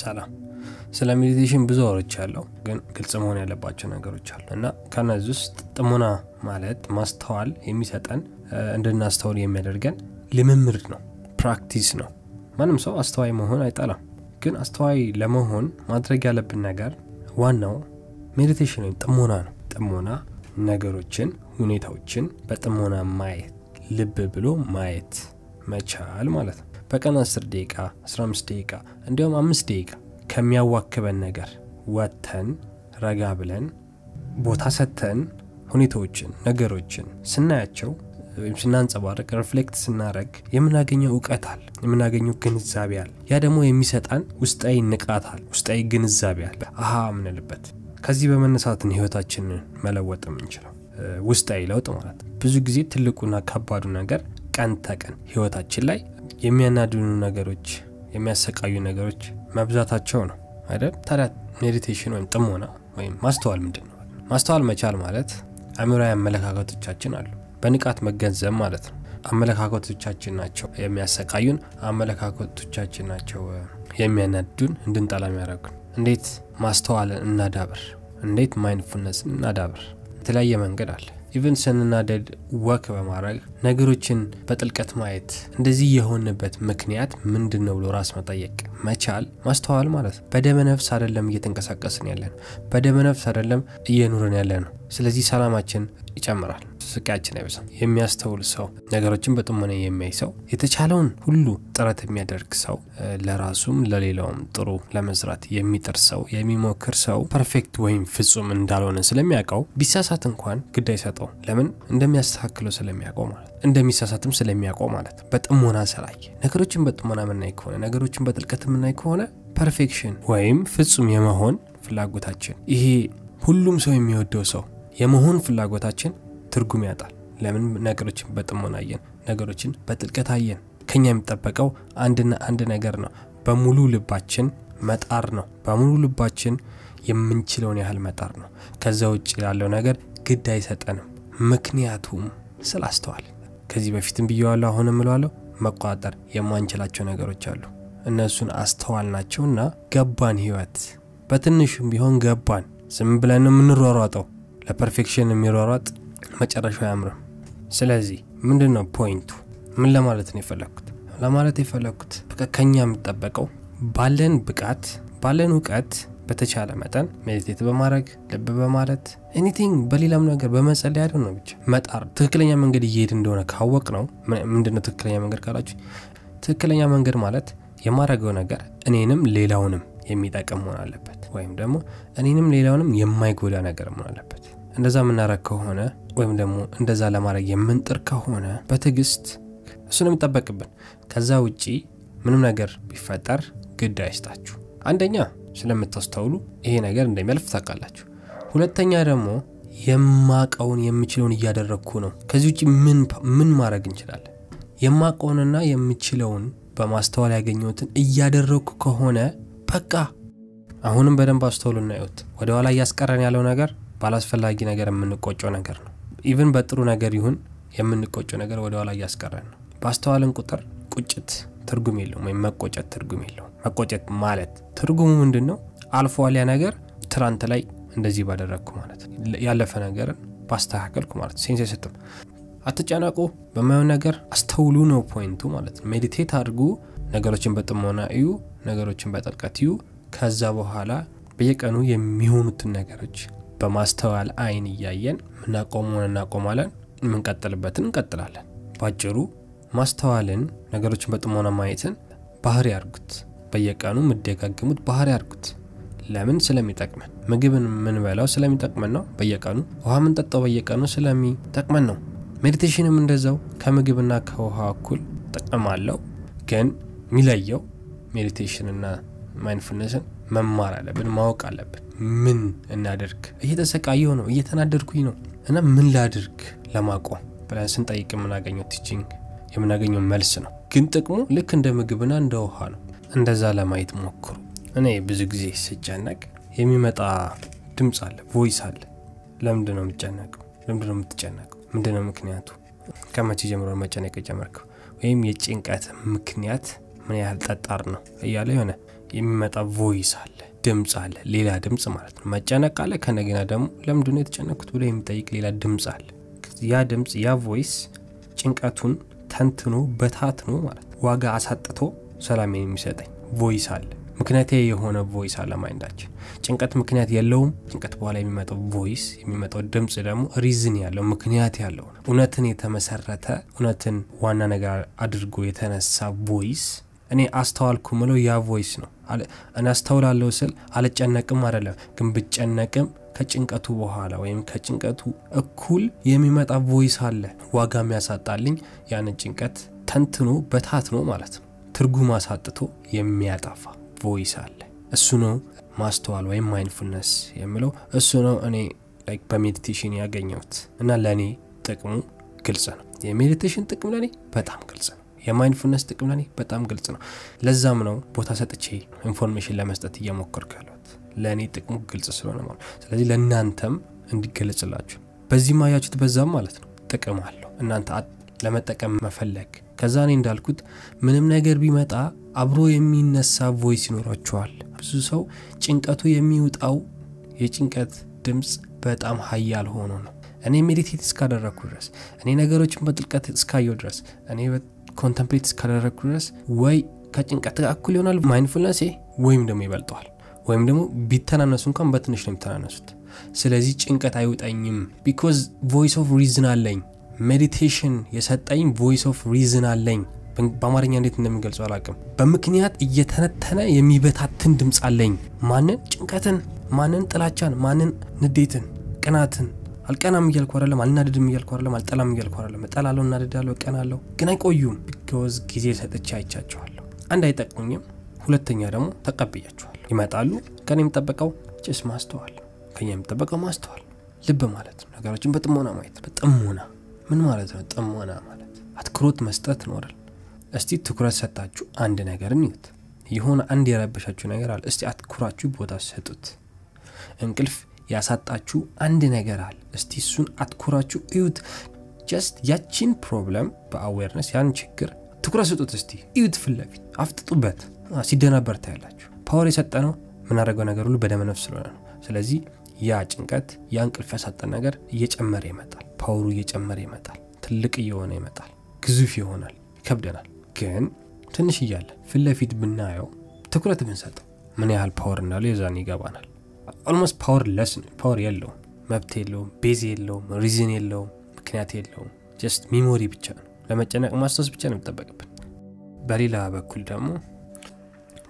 ሰላም። ስለ meditation ብዙ አውርቻለሁ፣ ግን ግልጽ መሆን ያለባቸው ነገሮች አሉ እና ከነዚህ ውስጥ ጥሞና ማለት ማስተዋል የሚሰጠን እንድናስተውል የሚያደርገን ልምምድ ነው፣ practice ነው። ማንም ሰው አስተዋይ መሆን አይጠላም፣ ግን አስተዋይ ለመሆን ማድረግ ያለብን ነገር ዋናው meditation ወይም ጥሞና ነው። ጥሞና ነገሮችን፣ ሁኔታዎችን በጥሞና ማየት፣ ልብ ብሎ ማየት መቻል ማለት ነው። በቀን 10 ደቂቃ 15 ደቂቃ እንዲሁም አምስት ደቂቃ ከሚያዋክበን ነገር ወጥተን ረጋ ብለን ቦታ ሰጥተን ሁኔታዎችን ነገሮችን ስናያቸው ወይም ስናንጸባርቅ reflect ስናደርግ የምናገኘው እውቀት አለ፣ የምናገኘው ግንዛቤ አለ። ያ ደግሞ የሚሰጠን ውስጣዊ ንቃት አለ፣ ውስጣዊ ግንዛቤ አለ። አሀ የምንልበት ከዚህ በመነሳት ነው ህይወታችንን መለወጥ የምንችለው ውስጣዊ ለውጥ ማለት ብዙ ጊዜ ትልቁና ከባዱ ነገር ቀን ተቀን ህይወታችን ላይ የሚያናድኑ ነገሮች የሚያሰቃዩ ነገሮች መብዛታቸው ነው አይደል? ታዲያ meditation ወይም ጥሞና ወይም ማስተዋል ምንድን ነው? ማስተዋል መቻል ማለት አእምራዊ አመለካከቶቻችን አሉ በንቃት መገንዘብ ማለት ነው። አመለካከቶቻችን ናቸው የሚያሰቃዩን፣ አመለካከቶቻችን ናቸው የሚያናድዱን፣ እንድንጠላ የሚያደርጉን። እንዴት ማስተዋልን እናዳብር? እንዴት mindfulness ን እናዳብር? የተለያየ መንገድ አለ። even ስንናደድ walk በማድረግ ነገሮችን በጥልቀት ማየት እንደዚህ የሆንበት ምክንያት ምንድን ነው ብሎ ራስ መጠየቅ መቻል ማስተዋል ማለት ነው። በደመ ነፍስ አይደለም እየተንቀሳቀስን ያለ ነው። በደመ ነፍስ አይደለም እየኖርን ያለ ነው። ስለዚህ ሰላማችን ይጨምራል፣ ስቃያችን አይበዛም። የሚያስተውል ሰው፣ ነገሮችን በጥሞና የሚያይ ሰው፣ የተቻለውን ሁሉ ጥረት የሚያደርግ ሰው፣ ለራሱም ለሌላውም ጥሩ ለመስራት የሚጥር ሰው፣ የሚሞክር ሰው perfect ወይም ፍጹም እንዳልሆነ ስለሚያውቀው ቢሳሳት እንኳን ግድ አይሰጠው። ለምን እንደሚያስተካክለው ስለሚያውቀው ማለት እንደሚሳሳትም ስለሚያውቀው ማለት በጥሞና ስላየ ነገሮችን በጥሞና የምናይ ከሆነ ነገሮችን በጥልቀት የምናይ ከሆነ perfection ወይም ፍጹም የመሆን ፍላጎታችን ይሄ ሁሉም ሰው የሚወደው ሰው የመሆን ፍላጎታችን ትርጉም ያጣል። ለምን ነገሮችን በጥሞና አየን፣ ነገሮችን በጥልቀት አየን። ከኛ የሚጠበቀው አንድና አንድ ነገር ነው፣ በሙሉ ልባችን መጣር ነው። በሙሉ ልባችን የምንችለውን ያህል መጣር ነው። ከዛ ውጭ ያለው ነገር ግድ አይሰጠንም። ምክንያቱም ስላስተዋል ከዚህ በፊትም ብየዋለሁ፣ አሁን እምለዋለሁ፣ መቆጣጠር የማንችላቸው ነገሮች አሉ። እነሱን አስተዋል ናቸውና ገባን። ህይወት በትንሹም ቢሆን ገባን። ዝም ብለን የምንሯሯጠው ለ perfection የሚሯሯጥ መጨረሻው አያምርም። ስለዚህ ምንድን ነው point ኡ? ምን ለማለት ነው የፈለግኩት? ለማለት የፈለግኩት ከኛ የሚጠበቀው ባለን ብቃት ባለን እውቀት በተቻለ መጠን meditate በማድረግ ልብ በማለት anything በሌላም ነገር በመጸለይ ያደው ነው ብቻ መጣር ትክክለኛ መንገድ እየሄድን እንደሆነ ካወቅን ነው። ምንድነው ትክክለኛ መንገድ ካላችሁ፣ ትክክለኛ መንገድ ማለት የማደርገው ነገር እኔንም ሌላውንም የሚጠቅም መሆን አለበት፣ ወይም ደግሞ እኔንም ሌላውንም የማይጎዳ ነገር መሆን አለበት። እንደዛ የምናደረግ ከሆነ ወይም ደግሞ እንደዛ ለማድረግ የምንጥር ከሆነ በትዕግስት እሱ ነው የሚጠበቅብን። ከዛ ውጪ ምንም ነገር ቢፈጠር ግድ አይስጣችሁ። አንደኛ ስለምታስተውሉ ይሄ ነገር እንደሚያልፍ ታውቃላችሁ። ሁለተኛ ደግሞ የማቀውን የምችለውን እያደረግኩ ነው። ከዚህ ውጭ ምን ማድረግ እንችላለን? የማቀውንና የምችለውን በማስተዋል ያገኘሁትን እያደረግኩ ከሆነ በቃ አሁንም በደንብ አስተውሉ እናዩት። ወደኋላ እያስቀረን ያለው ነገር ባላስፈላጊ ነገር የምንቆጨው ነገር ነው። ኢቭን በጥሩ ነገር ይሁን የምንቆጨው ነገር ወደኋላ እያስቀረን ነው። በአስተዋልን ቁጥር ቁጭት ትርጉም የለውም፣ ወይም መቆጨት ትርጉም የለውም። መቆጨት ማለት ትርጉሙ ምንድን ነው? አልፏል ያ ነገር ትናንት ላይ እንደዚህ ባደረግኩ ማለት ያለፈ ነገርን ባስተካከልኩ ማለት sense አይሰጥም። አትጨነቁ፣ በማየው ነገር አስተውሉ ነው point ኡ ማለት ነው። meditate አድርጉ፣ ነገሮችን በጥሞና እዩ፣ ነገሮችን በጥልቀት እዩ። ከዛ በኋላ በየቀኑ የሚሆኑትን ነገሮች በማስተዋል አይን እያየን ምናቆመውን እናቆማለን፣ የምንቀጥልበትን እንቀጥላለን። ባጭሩ ማስተዋልን ነገሮችን በጥሞና ማየትን ባህሪ ያርጉት። በየቀኑ የምትደጋግሙት ባህሪ ያርጉት። ለምን? ስለሚጠቅመን። ምግብን የምንበላው ስለሚጠቅመን ነው በየቀኑ ውሃ የምንጠጣው በየቀኑ ስለሚጠቅመን ነው። meditation ም እንደዛው ከምግብና ከውሃ እኩል ጥቅም አለው። ግን የሚለየው meditation ና mindfulness ን መማር አለብን፣ ማወቅ አለብን። ምን እናደርግ? እየተሰቃየሁ ነው፣ እየተናደድኩኝ ነው እና ምን ላድርግ ለማቆም ብለን ስንጠይቅ የምናገኘው teaching የምናገኘው መልስ ነው። ግን ጥቅሙ ልክ እንደ ምግብና እንደ ውሃ ነው። እንደዛ ለማየት ሞክሩ። እኔ ብዙ ጊዜ ስጨነቅ የሚመጣ ድምፅ አለ፣ voice አለ። ለምንድን ነው የምጨነቀው? ለምንድን ነው የምትጨነቀው? ምንድን ነው ምክንያቱ? ከመቼ ጀምሮ መጨነቅ የጀመርከው? ወይም የጭንቀት ምክንያት ምን ያህል ጠጣር ነው እያለ የሆነ የሚመጣ voice አለ ድምፅ አለ ሌላ ድምፅ ማለት ነው። መጨነቅ አለ ከእንደገና ደግሞ ለምንድነው የተጨነኩት ብሎ የሚጠይቅ ሌላ ድምፅ አለ። ያ ድምፅ ያ voice ጭንቀቱን ተንትኖ በታትኖ ማለት ዋጋ አሳጥቶ ሰላም የሚሰጠኝ voice አለ። ምክንያታዊ የሆነ voice አለ mind ኣችን። ጭንቀት ምክንያት የለውም። ጭንቀት በኋላ የሚመጣው voice የሚመጣው ድምፅ ደግሞ reason ያለው ምክንያት ያለው እውነትን የተመሰረተ እውነትን ዋና ነገር አድርጎ የተነሳ voice እኔ አስተዋልኩ ምለው ያ voice ነው። እኔ አስተውላለሁ ስል አልጨነቅም አይደለም ግን ብጨነቅም ከጭንቀቱ በኋላ ወይም ከጭንቀቱ እኩል የሚመጣ voice አለ ዋጋ የሚያሳጣልኝ ያንን ጭንቀት ተንትኖ በታትኖ ማለት ነው። ትርጉም አሳጥቶ የሚያጠፋ voice አለ። እሱ ነው ማስተዋል ወይም mindfulness የምለው። እሱ ነው እኔ በ meditation ያገኘሁት እና ለእኔ ጥቅሙ ግልጽ ነው። የ meditation ጥቅም ለእኔ በጣም ግልጽ ነው የ mindfulness ጥቅም ለእኔ በጣም ግልጽ ነው። ለዛም ነው ቦታ ሰጥቼ information ለመስጠት እየሞከርኩ ያለሁት። ለእኔ ጥቅሙ ግልጽ ስለሆነ ማለት ስለዚህ ለእናንተም እንዲገለጽላችሁ በዚህ ማያችሁት በዛም ማለት ነው ጥቅም አለው። እናንተ ለመጠቀም መፈለግ። ከዛ እኔ እንዳልኩት ምንም ነገር ቢመጣ አብሮ የሚነሳ voice ይኖራችኋል። ብዙ ሰው ጭንቀቱ የሚውጣው የጭንቀት ድምፅ በጣም ሀያል ሆኖ ነው። እኔ meditate እስካደረግኩ ድረስ እኔ ነገሮችን በጥልቀት እስካየው ድረስ እኔ contemplate እስካደረግኩ ድረስ ወይ ከጭንቀት ጋር እኩል ይሆናል mindfulness ወይም ደግሞ ይበልጠዋል። ወይም ደግሞ ቢተናነሱ እንኳን በትንሽ ነው የሚተናነሱት። ስለዚህ ጭንቀት አይውጠኝም። because voice of reason አለኝ። meditation የሰጠኝ voice of reason አለኝ። በአማርኛ እንዴት እንደሚገልጸው አላቅም በምክንያት እየተነተነ የሚበታትን ድምፅ አለኝ። ማንን? ጭንቀትን ማንን? ጥላቻን ማንን? ንዴትን ቅናትን አልቀናም እያልኩ አይደለም አልናድድም እያልኩ አይደለም አልጠላም እያልኩ አይደለም። እጠላለሁ እናድዳለሁ እቀናለሁ ግን አይቆዩም። because ጊዜ ሰጥቼ አይቻቸዋለሁ። አንድ አይጠቅሙኝም ሁለተኛ ደግሞ ተቀብያቸዋል ይመጣሉ ከኔ የሚጠበቀው just ማስተዋል ከኛ የሚጠበቀው ማስተዋል። ልብ ማለት ነው። ነገሮችን በጥሞና ማየት በጥሞና። ምን ማለት ነው ጥሞና ማለት? አትኩሮት መስጠት normal እስቲ ትኩረት ሰጣችሁ አንድ ነገርን ይዩት የሆነ አንድ የረበሻችሁ ነገር አለ እስቲ አትኩራችሁ ቦታ ሰጡት እንቅልፍ ያሳጣችሁ አንድ ነገር አለ። እስቲ እሱን አትኩራችሁ እዩት። just ያቺን problem በ awareness ያን ችግር ትኩረት ስጡት እስቲ። እዩት ፊት ለፊት አፍጥጡበት። ሲደናበር ታያላችሁ። power የሰጠ ነው የምናደርገው ነገር ሁሉ በደመነፍስ ስለሆነ ነው። ስለዚህ ያ ጭንቀት ያ እንቅልፍ ያሳጠን ነገር እየጨመረ ይመጣል። power ኡ እየጨመረ ይመጣል። ትልቅ እየሆነ ይመጣል። ግዙፍ ይሆናል። ይከብደናል። ግን ትንሽ እያለ ፊት ብናየው ትኩረት ብንሰጠው ምን ያህል power እንዳለው የዛን ይገባናል almost powerless ነው. power የለውም. መብት የለውም። base የለውም። reason የለውም። ምክንያት የለውም። just memory ብቻ ነው። ለመጨነቅ ማስታወስ ብቻ ነው የሚጠበቅብን። በሌላ በኩል ደግሞ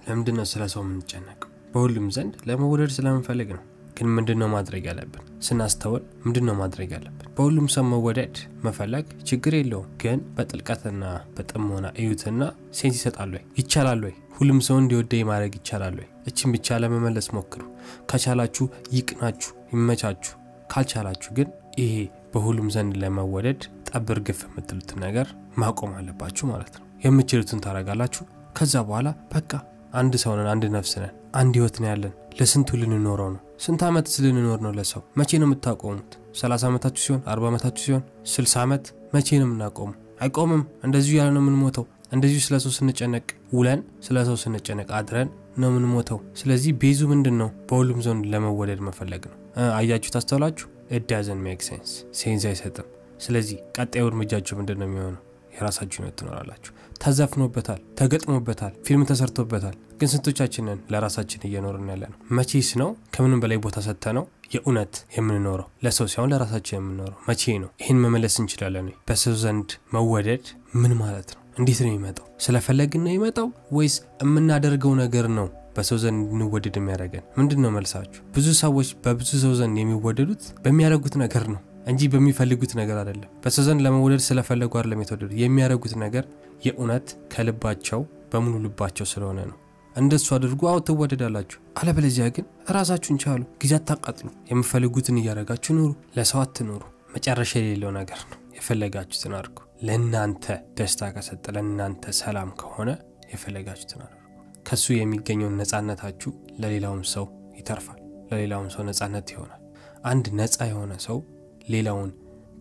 ለምንድነው ስለ ሰው የምንጨነቀው? በሁሉም ዘንድ ለመወደድ ስለምንፈልግ ነው ግን ምንድን ማድረግ ያለብን? ስናስተውል ምንድን ነው ማድረግ ያለብን? በሁሉም ሰው መወደድ መፈለግ ችግር የለውም። ግን በጥልቀትና በጥሞና እዩትና sense ይሰጣል ወይ? ይቻላል ወይ? ሁሉም ሰው እንዲወደን ማድረግ ይቻላል ወይ? እችን ብቻ ለመመለስ ሞክሩ። ከቻላችሁ ይቅናችሁ ይመቻችሁ። ካልቻላችሁ ግን ይሄ በሁሉም ዘንድ ለመወደድ ጠብር ግፍ የምትሉትን ነገር ማቆም አለባችሁ ማለት ነው። የምችሉትን ታረጋላችሁ ከዛ በኋላ በቃ አንድ ሰው አንድ ነፍስ ነን አንድ ህይወት ነው ያለን። ለስንቱ ልንኖረው ነው? ስንት ዓመት ልንኖር ነው ለሰው? መቼ ነው የምታቆሙት? 30 ዓመታችሁ ሲሆን 40 ዓመታችሁ ሲሆን 60 ዓመት መቼ ነው የምናቆሙ አይቆምም። እንደዚሁ ያለ ነው የምንሞተው። እንደዚሁ ስለ ሰው ስንጨነቅ ውለን ስለ ሰው ስንጨነቅ አድረን ነው የምንሞተው። ስለዚህ base ኡ ምንድን ነው በሁሉም ዘንድ ለመወደድ መፈለግ ነው። አያችሁ ታስተውላችሁ it doesn't make sense sense አይሰጥም። ስለዚህ ቀጣዩ እርምጃችሁ ምንድን ነው የሚሆነው የራሳችሁ ህይወት ትኖራላችሁ። ተዘፍኖበታል ተገጥሞበታል ፊልም ተሰርቶበታል። ግን ስንቶቻችንን ለራሳችን እየኖርን ያለ ነው መቼስ ነው? ከምንም በላይ ቦታ ሰጥተ ነው የእውነት የምንኖረው? ለሰው ሳይሆን ለራሳችን የምንኖረው? መቼ ነው? ይህን መመለስ እንችላለን በሰው ዘንድ መወደድ ምን ማለት ነው? እንዴት ነው የሚመጣው? ስለፈለግን ነው የሚመጣው ወይስ የምናደርገው ነገር ነው በሰው ዘንድ እንወደድ የሚያደርገን? ምንድን ነው መልሳችሁ? ብዙ ሰዎች በብዙ ሰው ዘንድ የሚወደዱት በሚያደርጉት ነገር ነው እንጂ በሚፈልጉት ነገር አይደለም። በሰው ዘንድ ለመወደድ ስለፈለጉ አይደለም የተወደዱ። የሚያደርጉት ነገር የእውነት ከልባቸው በሙሉ ልባቸው ስለሆነ ነው። እንደሱ አድርጉ። አዎ ትወደዳላችሁ። አለበለዚያ ግን ራሳችሁን ቻሉ። ጊዜ አታቃጥሉ። የምፈልጉትን እያደረጋችሁ ኑሩ። ለሰው አትኑሩ። መጨረሻ የሌለው ነገር ነው። የፈለጋችሁትን አድርጉ። ለእናንተ ደስታ ከሰጠ ለእናንተ ሰላም ከሆነ የፈለጋችሁትን አድርጉ። ከሱ የሚገኘውን ነፃነታችሁ ለሌላውም ሰው ይተርፋል። ለሌላውም ሰው ነፃነት ይሆናል። አንድ ነፃ የሆነ ሰው ሌላውን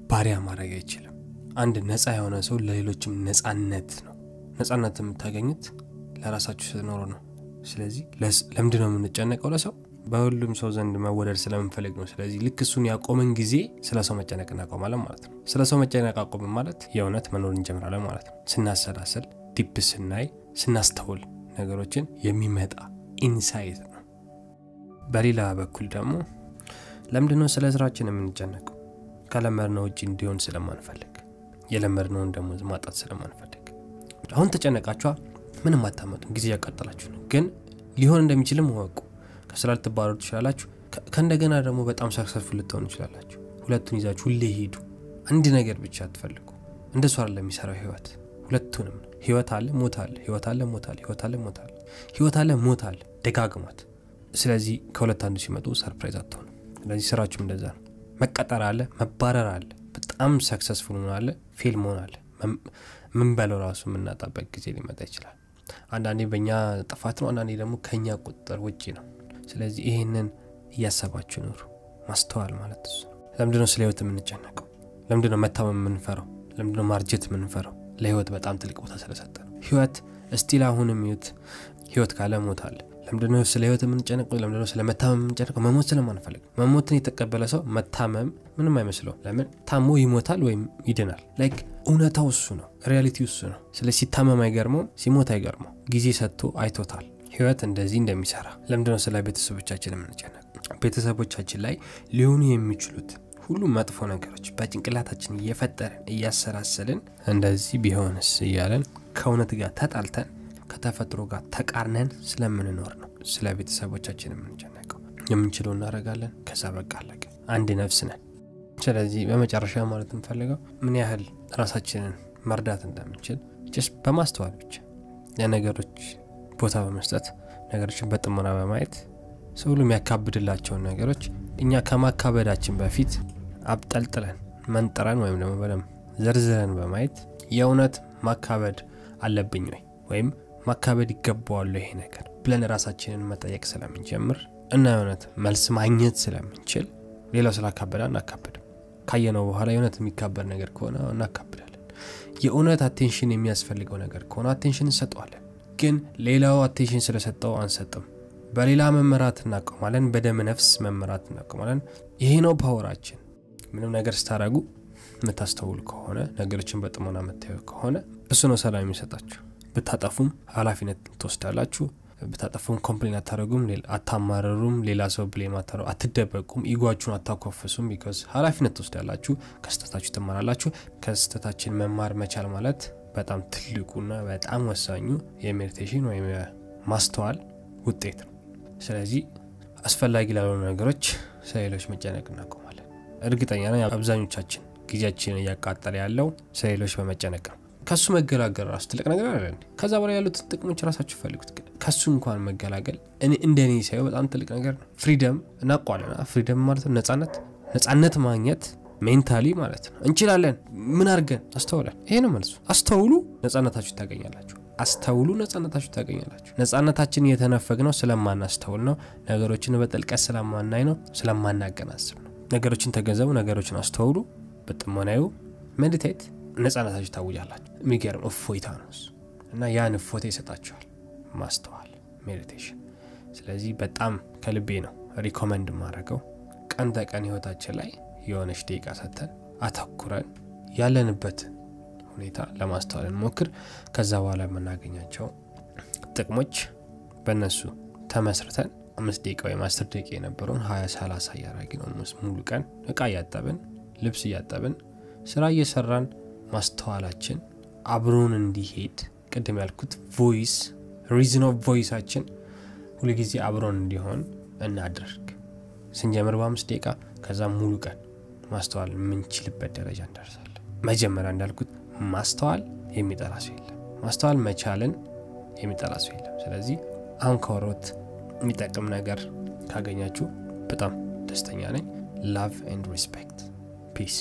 ባሪያ ማድረግ አይችልም አንድ ነፃ የሆነ ሰው ለሌሎችም ነፃነት ነው ነፃነት የምታገኙት ለራሳችሁ ስትኖሩ ነው። ስለዚህ ለምንድን ነው የምንጨነቀው? ለሰው በሁሉም ሰው ዘንድ መወደድ ስለምንፈልግ ነው። ስለዚህ ልክ እሱን ያቆምን ጊዜ ስለ ሰው መጨነቅ እናቆማለን ማለት ነው። ስለ ሰው መጨነቅ አቆምን ማለት የእውነት መኖር እንጀምራለን ማለት ነው። ስናሰላስል፣ deep ስናይ፣ ስናስተውል ነገሮችን የሚመጣ insight ነው። በሌላ በኩል ደግሞ ለምንድነው ስለ ስራችን የምንጨነቀው? ከለመድነው ውጭ እንዲሆን ስለማንፈልግ፣ የለመድነውን ደግሞ ማጣት ስለማንፈልግ። አሁን ተጨነቃችኋ፣ ምንም አታመጡም፣ ጊዜ ያቃጠላችሁ ነው። ግን ሊሆን እንደሚችልም እወቁ። ከስራ ልትባረሩ ትችላላችሁ። ከእንደገና ደግሞ በጣም successful ልትሆኑ ትችላላችሁ። ሁለቱን ይዛችሁ ሁሌ ሄዱ። አንድ ነገር ብቻ አትፈልጉ። እንደሱ አይደለም የሚሰራው ህይወት። ሁለቱንም ህይወት አለ፣ ሞት አለ። ህይወት አለ፣ ሞት አለ። ህይወት አለ፣ ሞት አለ። ህይወት አለ፣ ሞት አለ። ደጋግሟት። ስለዚህ ከሁለት አንዱ ሲመጡ surprise አትሆኑ። ስለዚህ ስራችሁም እንደዛ ነው። መቀጠር አለ፣ መባረር አለ፣ በጣም successful መሆን fail መሆን አለ። ምንበላው ራሱ የምናጣበት ጊዜ ሊመጣ ይችላል። አንዳንዴ በእኛ ጥፋት ነው፣ አንዳንዴ ደግሞ ከእኛ ቁጥጥር ውጭ ነው። ስለዚህ ይህንን እያሰባችሁ ኑሩ። ማስተዋል ማለት እሱ። ለምንድነው ስለ ህይወት የምንጨነቀው? ለምንድነው መታመም የምንፈራው? ለምንድነው ማርጀት የምንፈራው? ለህይወት በጣም ትልቅ ቦታ ስለሰጠ ነው። ህይወት still አሁንም ህይወት ካለ ሞት ለምንድነው ስለ ህይወት የምንጨነቀው? ለምንድነው ስለ መታመም የምንጨነቀው? መሞት ስለማንፈልግ። መሞትን የተቀበለ ሰው መታመም ምንም አይመስለው። ለምን ታሞ ይሞታል ወይም ይድናል። like እውነታው እሱ ነው፣ reality ው እሱ ነው። ስለ ሲታመም አይገርመው፣ ሲሞት አይገርመው። ጊዜ ሰጥቶ አይቶታል ህይወት እንደዚህ እንደሚሰራ። ለምንድነው ስለ ቤተሰቦቻችን የምንጨነቅ? ቤተሰቦቻችን ላይ ሊሆኑ የሚችሉት ሁሉም መጥፎ ነገሮች በጭንቅላታችን እየፈጠርን እያሰላሰልን እንደዚህ ቢሆንስ እያለን ከእውነት ጋር ተጣልተን ከተፈጥሮ ጋር ተቃርነን ስለምንኖር ነው ስለ ቤተሰቦቻችን የምንጨነቀው። የምንችለው እናደርጋለን። ከዛ በቃ አለቀ። አንድ ነፍስ ነን። ስለዚህ በመጨረሻ ማለት የምፈልገው ምን ያህል ራሳችንን መርዳት እንደምንችል በማስተዋል ብቻ ለነገሮች ቦታ በመስጠት ነገሮችን በጥሞና በማየት ሰው የሚያካብድላቸውን ነገሮች እኛ ከማካበዳችን በፊት አብጠልጥለን መንጥረን ወይም ደግሞ በደንብ ዘርዝረን በማየት የእውነት ማካበድ አለብኝ ወይ ወይም ማካበድ ይገባዋል ወይ ይሄ ነገር ብለን ራሳችንን መጠየቅ ስለምንጀምር እና የእውነት መልስ ማግኘት ስለምንችል ሌላው ስላካበዳ እናካብድም። ካየነው በኋላ የእውነት የሚካበድ ነገር ከሆነ እናካብዳለን። የእውነት attention የሚያስፈልገው ነገር ከሆነ attention እንሰጠዋለን። ግን ሌላው attention ስለሰጠው አንሰጥም። በሌላ መመራት እናቆማለን። በደም ነፍስ መመራት እናቆማለን። ይሄ ነው power ኣችን። ምንም ነገር ስታደረጉ የምታስተውሉ ከሆነ ነገሮችን በጥሞና የምታዩ ከሆነ እሱ ነው ሰላም የሚሰጣችሁ። ብታጠፉም ኃላፊነት ትወስዳላችሁ። ብታጠፉም complain አታደረጉም፣ አታማረሩም፣ ሌላ ሰው blame አታደረጉ፣ አትደበቁም፣ ego ኣችሁን አታኮፍሱም። because ኃላፊነት ትወስዳላችሁ። ከስህተታችሁ ትማራላችሁ። ከስህተታችን መማር መቻል ማለት በጣም ትልቁና በጣም ወሳኙ የ meditation ወይም የማስተዋል ውጤት ነው። ስለዚህ አስፈላጊ ላልሆኑ ነገሮች ስለሌሎች መጨነቅ እናቆማለን። እርግጠኛ ነኝ አብዛኞቻችን ጊዜያችንን እያቃጠለ ያለው ስለሌሎች በመጨነቅ ነው። ከሱ መገላገል ራሱ ትልቅ ነገር አለ። ከዛ በላይ ያሉትን ጥቅሞች ራሳችሁ ፈልጉት። ከሱ እንኳን መገላገል እንደ እኔ ሳየው በጣም ትልቅ ነገር ነው። ፍሪደም እናቋለና ፍሪደም ማለት ነው ነጻነት፣ ነጻነት ማግኘት ሜንታሊ ማለት ነው። እንችላለን። ምን አድርገን አስተውለን። ይሄ ነው መልሱ። አስተውሉ፣ ነጻነታችሁ ታገኛላችሁ። አስተውሉ፣ ነጻነታችሁ ታገኛላችሁ። ነጻነታችን እየተነፈግ ነው ስለማናስተውል ነው። ነገሮችን በጥልቀት ስለማናይ ነው፣ ስለማናገናዝብ ነው። ነገሮችን ተገንዘቡ፣ ነገሮችን አስተውሉ፣ በጥሞናዩ meditate፣ ነጻነታችሁ ታውጃላችሁ። የሚገርም እፎይታ ነው እና ያን እፎይታ ይሰጣችኋል ማስተዋል meditation። ስለዚህ በጣም ከልቤ ነው recommend ማድረገው ቀን ተቀን ህይወታችን ላይ የሆነች ደቂቃ ሰተን አተኩረን ያለንበትን ሁኔታ ለማስተዋል እንሞክር። ከዛ በኋላ የምናገኛቸው ጥቅሞች በእነሱ ተመስርተን አምስት ደቂቃ ወይም አስር ደቂቃ የነበረውን ሀያ ሰላሳ እያደረግን ሙሉ ቀን እቃ እያጠብን ልብስ እያጠብን ስራ እየሰራን ማስተዋላችን አብሮን እንዲሄድ ቅድም ያልኩት voice reason of voice ኣችን ሁልጊዜ አብሮን እንዲሆን እናድርግ። ስንጀምር በአምስት ደቂቃ ከዛ ሙሉ ቀን ማስተዋል የምንችልበት ደረጃ እንደርሳለን። መጀመሪያ እንዳልኩት ማስተዋል የሚጠላ ሰው የለም። ማስተዋል መቻልን የሚጠላ ሰው የለም። ስለዚህ አሁን ከወሮት የሚጠቅም ነገር ካገኛችሁ በጣም ደስተኛ ነኝ። ላቭ ኤንድ ሪስፔክት ፒስ